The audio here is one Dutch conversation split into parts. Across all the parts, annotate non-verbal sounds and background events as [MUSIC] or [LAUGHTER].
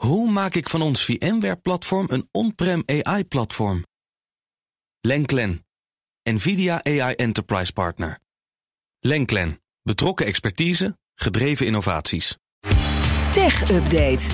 Hoe maak ik van ons VMware-platform een on-prem AI-platform? Lenklen, NVIDIA AI Enterprise Partner. Lenklen, betrokken expertise, gedreven innovaties. Tech Update.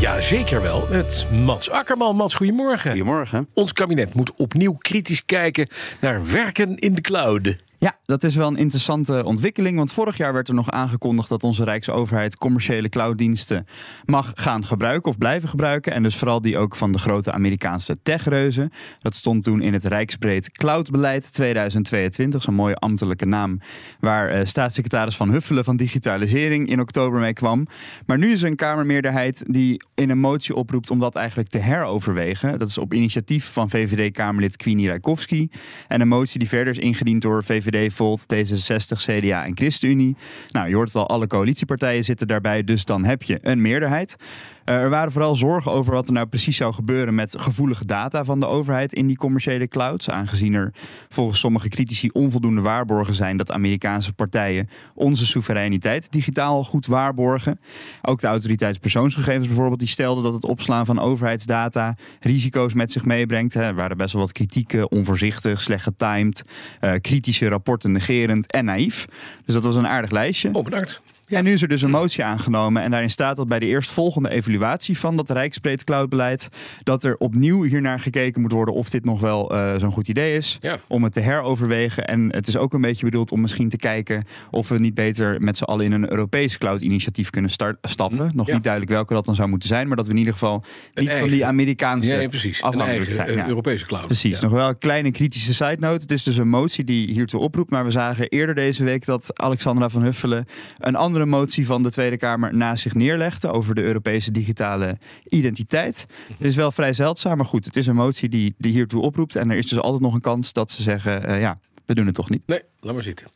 Ja, zeker wel. Met Mats Akkerman. Mats, goedemorgen. Goedemorgen. Ons kabinet moet opnieuw kritisch kijken naar werken in de cloud. Ja, dat is wel een interessante ontwikkeling. Want vorig jaar werd er nog aangekondigd dat onze Rijksoverheid commerciële clouddiensten mag gaan gebruiken of blijven gebruiken. En dus vooral die ook van de grote Amerikaanse techreuzen. Dat stond toen in het Rijksbreed Cloudbeleid 2022. Zo'n mooie ambtelijke naam. Waar eh, staatssecretaris Van Huffelen van Digitalisering in oktober mee kwam. Maar nu is er een Kamermeerderheid die in een motie oproept om dat eigenlijk te heroverwegen. Dat is op initiatief van VVD-Kamerlid Queenie Rijkowski. En een motie die verder is ingediend door VVD Volt, D66, CDA en ChristenUnie. Nou, je hoort het al, alle coalitiepartijen zitten daarbij, dus dan heb je een meerderheid. Uh, er waren vooral zorgen over wat er nou precies zou gebeuren met gevoelige data van de overheid in die commerciële clouds. Aangezien er volgens sommige critici onvoldoende waarborgen zijn dat Amerikaanse partijen onze soevereiniteit digitaal goed waarborgen. Ook de autoriteit persoonsgegevens bijvoorbeeld, die stelde dat het opslaan van overheidsdata risico's met zich meebrengt. Er waren best wel wat kritieken, onvoorzichtig, slecht getimed, uh, kritische rapporten negerend en naïef. Dus dat was een aardig lijstje. Oh, bedankt. Ja. En nu is er dus een motie aangenomen. En daarin staat dat bij de eerstvolgende evaluatie van dat Rijksbreed cloudbeleid. dat er opnieuw hiernaar gekeken moet worden of dit nog wel uh, zo'n goed idee is. Ja. Om het te heroverwegen. En het is ook een beetje bedoeld om misschien te kijken of we niet beter met z'n allen in een Europees cloud-initiatief kunnen start, stappen. Nog Ja. niet duidelijk welke dat dan zou moeten zijn. Maar dat we in ieder geval niet van die Amerikaanse ja, precies. Afhankelijk zijn. eh. Europese cloud. Precies, nog wel een kleine kritische side note. Het is dus een motie die hiertoe oproept. Maar we zagen eerder deze week dat Alexandra van Huffelen een andere motie van de Tweede Kamer naast zich neerlegde over de Europese digitale identiteit. Het is wel vrij zeldzaam, maar goed, het is een motie die, die hiertoe oproept. En er is dus altijd nog een kans dat ze zeggen, eh, ja, we doen het toch niet. Nee, laat maar zitten.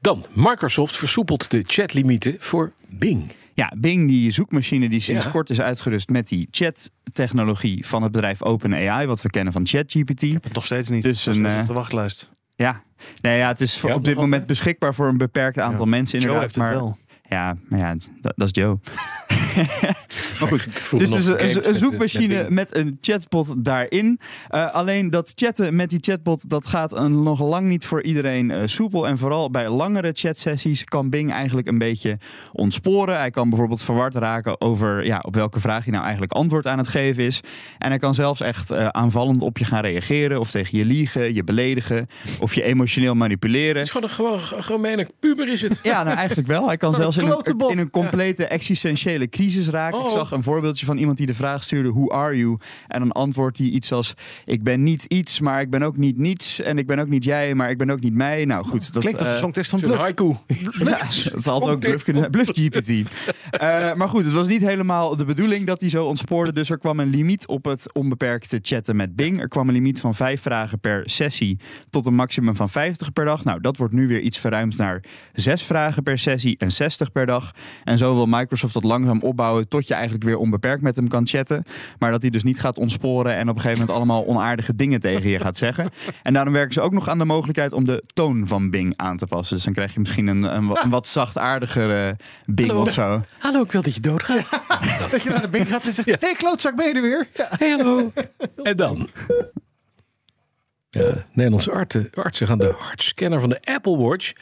Dan, Microsoft versoepelt de chatlimieten voor Bing. Ja, Bing, die zoekmachine die sinds Ja. kort is uitgerust met die chat-technologie van het bedrijf OpenAI, wat we kennen van ChatGPT. Nog steeds niet. Dus een, eh, op de wachtlijst. Ja, nee, ja het is voor- Ja, op dit moment beschikbaar voor een beperkt aantal Ja. mensen Joe inderdaad. heeft het maar wel. Ja, maar ja, dat, dat is Joe. [LAUGHS] maar goed, [LAUGHS] Ik het vroeg is dus een, zoekmachine met een chatbot daarin. Eh, alleen dat chatten met die chatbot, dat gaat een, nog lang niet voor iedereen eh, soepel. En vooral bij langere chatsessies kan Bing eigenlijk een beetje ontsporen. Hij kan bijvoorbeeld verward raken over ja, op welke vraag hij nou eigenlijk antwoord aan het geven is. En hij kan zelfs echt eh, aanvallend op je gaan reageren. Of tegen je liegen, je beledigen. Of je emotioneel manipuleren. Het is gewoon een gewoon, puber is het. Ja, nou eigenlijk wel. Hij kan [LAUGHS] zelfs in een, in een complete existentiële crisis raken. Oh. Ik zag een voorbeeldje van iemand die de vraag stuurde: Who are you? En dan antwoordt hij iets als: Ik ben niet iets, maar ik ben ook niet niets. En ik ben ook niet jij, maar ik ben ook niet mij. Nou goed, dat Klinkt als eh, een songtekst van Bluff. haiku. [LAUGHS] ja, het zal ook bluff kunnen zijn. Bluff GPT. Eh, maar goed, het was niet helemaal de bedoeling dat hij zo ontspoorde. Dus er kwam een limiet op het onbeperkte chatten met Bing. Er kwam een limiet van vijf vragen per sessie tot een maximum van 50 per dag. Nou, dat wordt nu weer iets verruimd naar zes vragen per sessie en 60 per dag. En zo wil Microsoft dat langzaam opbouwen tot je eigenlijk weer onbeperkt met hem kan chatten. Maar dat hij dus niet gaat ontsporen en op een gegeven moment allemaal onaardige dingen tegen je gaat zeggen. [LAUGHS] En daarom werken ze ook nog aan de mogelijkheid om de toon van Bing aan te passen. Dus dan krijg je misschien een, een, een wat zachtaardigere Bing Hallo. of zo. Hallo, ik wil dat je doodgaat. [LAUGHS] Dat je naar de bing gaat en zegt, hé hey, klootzak, ben je er weer? Ja. Hey, hallo. En dan? Ja, Nederlandse artsen, artsen gaan de hartscanner van de Apple Watch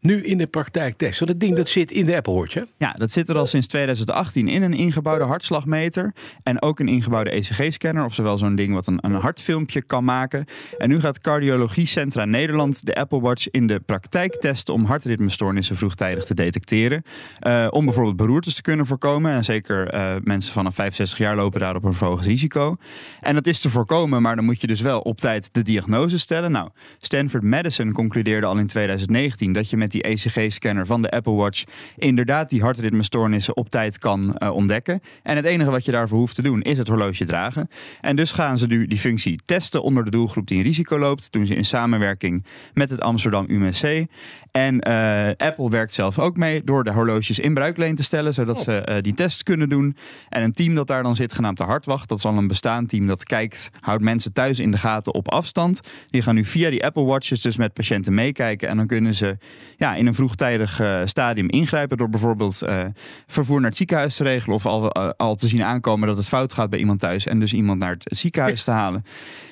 nu in de praktijk testen. Want het ding dat zit in de Apple Watch, hè? Ja, dat zit er al sinds 2018 in een ingebouwde hartslagmeter. En ook een ingebouwde ECG-scanner. Oftewel zo'n ding wat een, een hartfilmpje kan maken. En nu gaat Cardiologie Centra Nederland de Apple Watch in de praktijk testen om hartritmestoornissen vroegtijdig te detecteren. Eh, om bijvoorbeeld beroertes te kunnen voorkomen. En zeker eh, mensen vanaf 65 jaar lopen daarop een verhoogd risico. En dat is te voorkomen, maar dan moet je dus wel op tijd de diagnose stellen. Nou, Stanford Medicine concludeerde al in 2019 dat je met die ECG-scanner van de Apple Watch inderdaad die hartritmestoornissen op tijd kan eh, ontdekken. En het enige wat je daarvoor hoeft te doen is het horloge dragen. En dus gaan ze nu die functie testen onder de doelgroep die een risico loopt. Doen ze in samenwerking met het Amsterdam UMC. En eh, Apple werkt zelf ook mee door de horloges in bruikleen te stellen, zodat ze eh, die test kunnen doen. En een team dat daar dan zit, genaamd de Hartwacht, dat is al een bestaand team dat kijkt, houdt mensen thuis in de gaten op afstand. Die gaan nu via die Apple Watches dus met patiënten meekijken. En dan kunnen ze ja, in een vroegtijdig eh, stadium ingrijpen door bijvoorbeeld eh, vervoer naar het ziekenhuis te regelen of al, eh, al te zien aankomen dat het fout gaat bij iemand thuis en dus iemand naar het ziekenhuis te halen.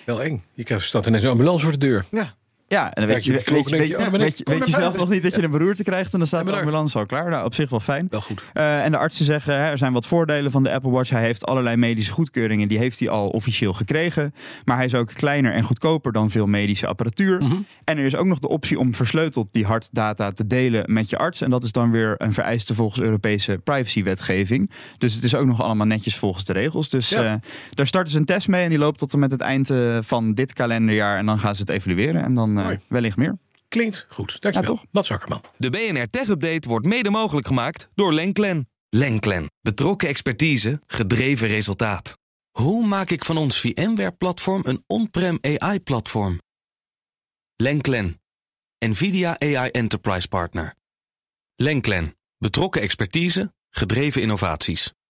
Wel eng. Je krijgt staat ineens een ambulance voor de deur. Ja. Ja, en dan weet je, weet je, en weet denk je, je, weet je, kom weet je naar zelf nog niet dat je een beroerte krijgt en dan staat de ambulance al klaar. Nou, op zich wel fijn. Wel goed. Eh, en de artsen zeggen, hè, er zijn wat voordelen van de Apple Watch. Hij heeft allerlei medische goedkeuringen, die heeft hij al officieel gekregen. Maar hij is ook kleiner en goedkoper dan veel medische apparatuur. Mhm. En er is ook nog de optie om versleuteld die hartdata te delen met je arts. En dat is dan weer een vereiste volgens Europese privacywetgeving. Dus het is ook nog allemaal netjes volgens de regels. Dus Ja. eh, daar starten ze een test mee en die loopt tot en met het eind eh, van dit kalenderjaar. En dan gaan ze het evalueren en dan eh, Mooi. wellicht meer. Klinkt goed. Dankjewel. Ja, toch? Mats Akkerman. De BNR Tech Update wordt mede mogelijk gemaakt door Lenklen. Lenklen. Betrokken expertise, gedreven resultaat. Hoe maak ik van ons VMware-platform een on-prem AI-platform? Lenklen. NVIDIA AI Enterprise Partner. Lenklen. Betrokken expertise, gedreven innovaties.